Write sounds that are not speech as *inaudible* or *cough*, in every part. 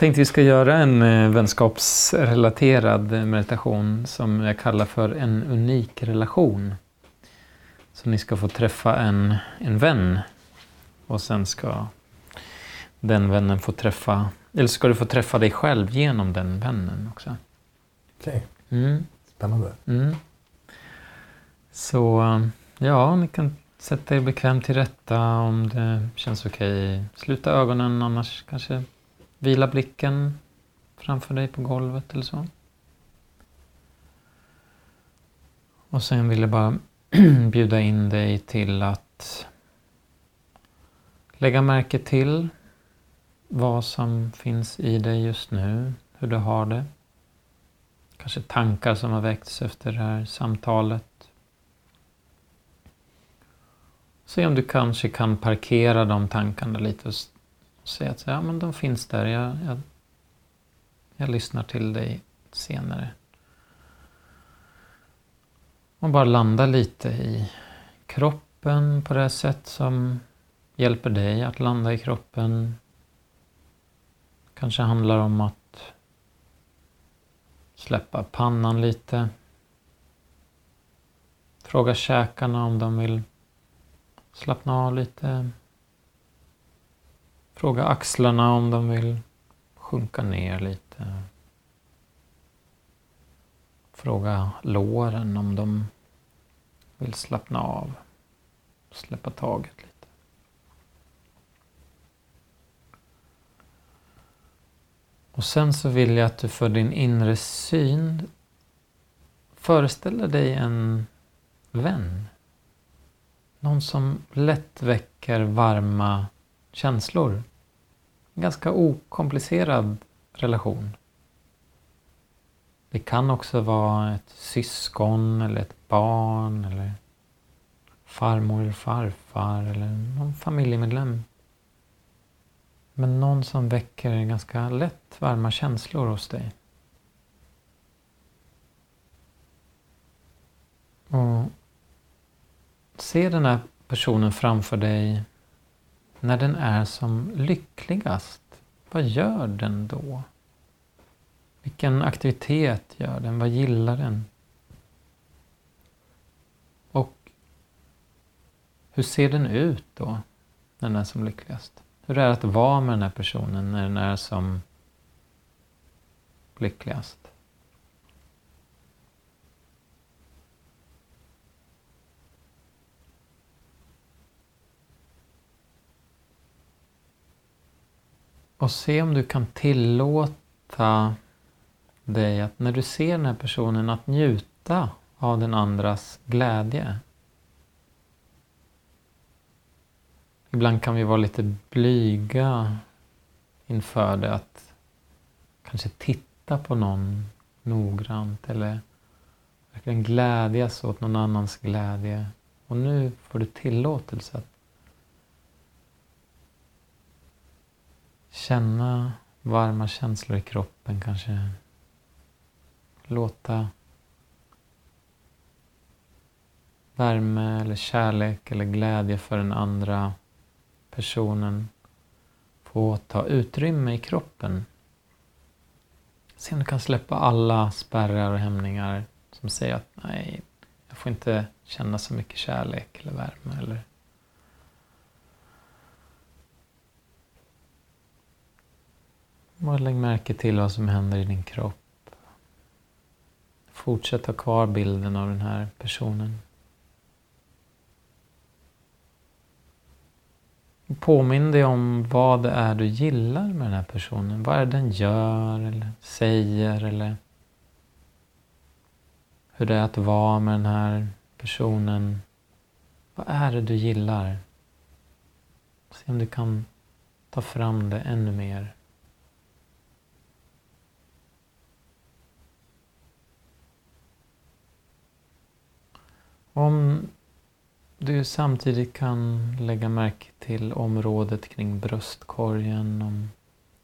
tänkte vi ska göra en eh, vänskapsrelaterad meditation som jag kallar för en unik relation. Så ni ska få träffa en, en vän och sen ska den vännen få träffa, eller ska du få träffa dig själv genom den vännen också. Okej, Mm, spännande. mm. Så ja, ni kan sätta er bekvämt till rätta om det känns okej. Sluta ögonen annars kanske vila blicken framför dig på golvet eller så. Och sen vill jag bara *clears throat* bjuda in dig till att lägga märke till vad som finns i dig just nu, hur du har det. Kanske tankar som har väckts efter det här samtalet. Se om du kanske kan parkera de tankarna lite och säga att ja, men de finns där. Jag, jag, jag lyssnar till dig senare. Och bara landa lite i kroppen på det sätt som hjälper dig att landa i kroppen. Kanske handlar om att släppa pannan lite. Fråga käkarna om de vill slappna av lite. Fråga axlarna om de vill sjunka ner lite. Fråga låren om de vill slappna av. Släppa taget lite. Och sen så vill jag att du för din inre syn föreställer dig en vän. Någon som lätt väcker varma känslor. En ganska okomplicerad relation. Det kan också vara ett syskon eller ett barn eller farmor eller farfar eller någon familjemedlem. Men någon som väcker ganska lätt varma känslor hos dig. Och se den här personen framför dig när den är som lyckligast. Vad gör den då? Vilken aktivitet gör den? Vad gillar den? Och hur ser den ut då, när den är som lyckligast? Hur är det att vara med den här personen när den är som lyckligast? Och se om du kan tillåta dig att när du ser den här personen att njuta av den andras glädje. Ibland kan vi vara lite blyga inför det att kanske titta på någon noggrant eller verkligen glädjas åt någon annans glädje. Och nu får du tillåtelse att känna varma känslor i kroppen kanske. Låta värme eller kärlek eller glädje för den andra personen få ta utrymme i kroppen. Se om du kan släppa alla spärrar och hämningar som säger att nej, jag får inte känna så mycket kärlek eller värme eller Bara lägg märke till vad som händer i din kropp. Fortsätt ha kvar bilden av den här personen. Påminn dig om vad det är du gillar med den här personen. Vad är det den gör eller säger eller hur det är att vara med den här personen. Vad är det du gillar? Se om du kan ta fram det ännu mer. Om du samtidigt kan lägga märke till området kring bröstkorgen, om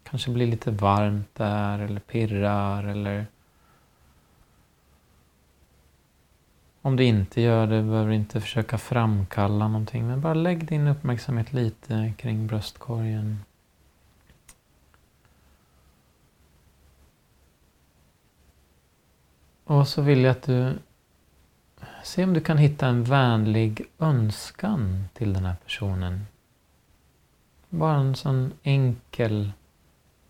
kanske blir lite varmt där eller pirrar eller Om det inte gör det behöver du inte försöka framkalla någonting, men bara lägg din uppmärksamhet lite kring bröstkorgen. Och så vill jag att du Se om du kan hitta en vänlig önskan till den här personen. Bara en sån enkel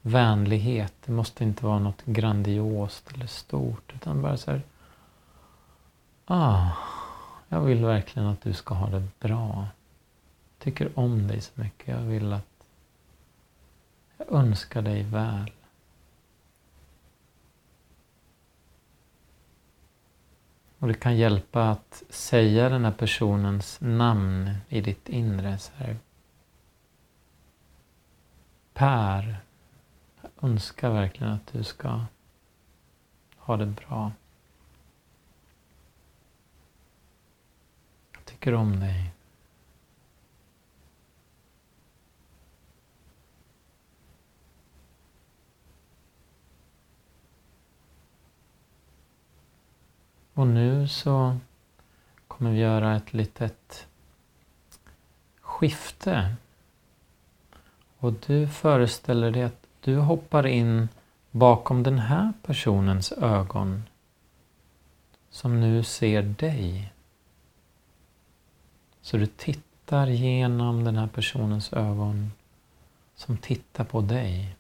vänlighet. Det måste inte vara något grandiost eller stort. Utan bara så här. Ah, jag vill verkligen att du ska ha det bra. Jag tycker om dig så mycket. Jag vill att... Jag önskar dig väl. Och det kan hjälpa att säga den här personens namn i ditt inre. Så här. Per, jag önskar verkligen att du ska ha det bra. Jag tycker om dig. Och nu så kommer vi göra ett litet skifte. Och du föreställer dig att du hoppar in bakom den här personens ögon som nu ser dig. Så du tittar genom den här personens ögon som tittar på dig.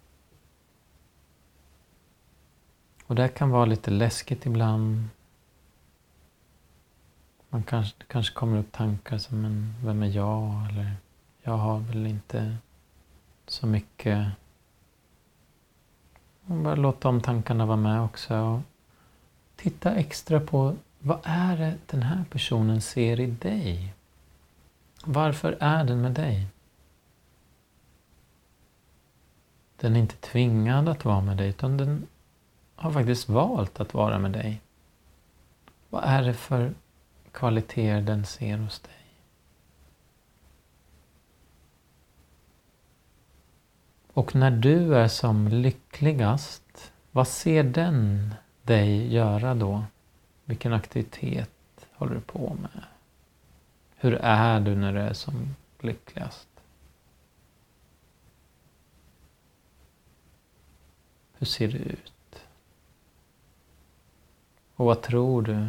Och det kan vara lite läskigt ibland man kanske, det kanske kommer upp tankar som en, vem är jag? Eller jag har väl inte så mycket. Man bara låta de tankarna vara med också. Och titta extra på vad är det den här personen ser i dig? Varför är den med dig? Den är inte tvingad att vara med dig utan den har faktiskt valt att vara med dig. Vad är det för kvaliteter den ser hos dig. Och när du är som lyckligast, vad ser den dig göra då? Vilken aktivitet håller du på med? Hur är du när du är som lyckligast? Hur ser det ut? Och vad tror du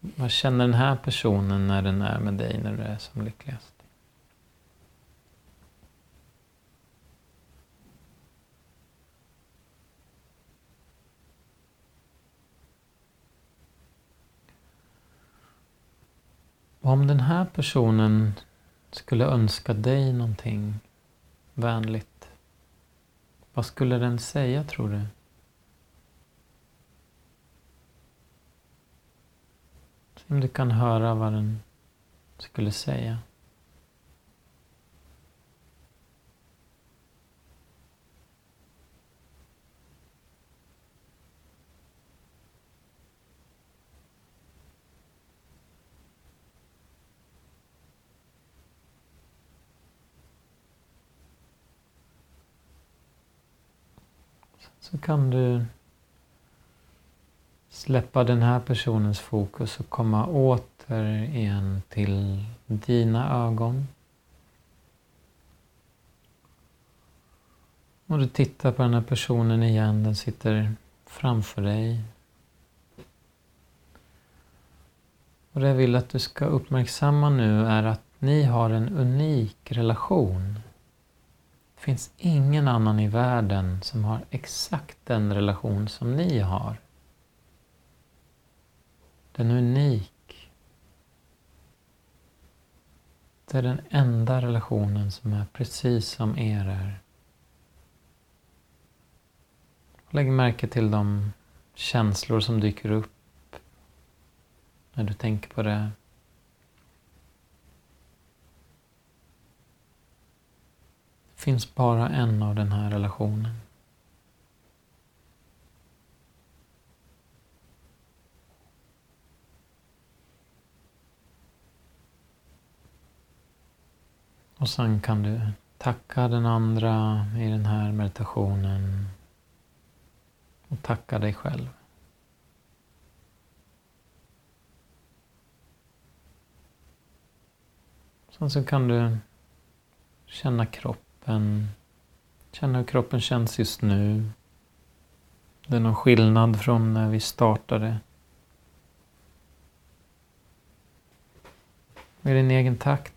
vad känner den här personen när den är med dig när du är som lyckligast? Om den här personen skulle önska dig någonting vänligt, vad skulle den säga tror du? Om du kan höra vad den skulle säga. Så kan du släppa den här personens fokus och komma åter igen till dina ögon. Och du tittar på den här personen igen, den sitter framför dig. Och det jag vill att du ska uppmärksamma nu är att ni har en unik relation. Det finns ingen annan i världen som har exakt den relation som ni har. Den är unik. Det är den enda relationen som är precis som er är. Lägg märke till de känslor som dyker upp när du tänker på det. Det finns bara en av den här relationen. Och sen kan du tacka den andra i den här meditationen och tacka dig själv. Sen så kan du känna kroppen, känna hur kroppen känns just nu. Det är någon skillnad från när vi startade. I din egen takt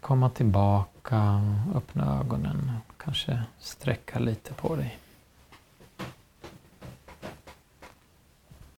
komma tillbaka, öppna ögonen, kanske sträcka lite på dig.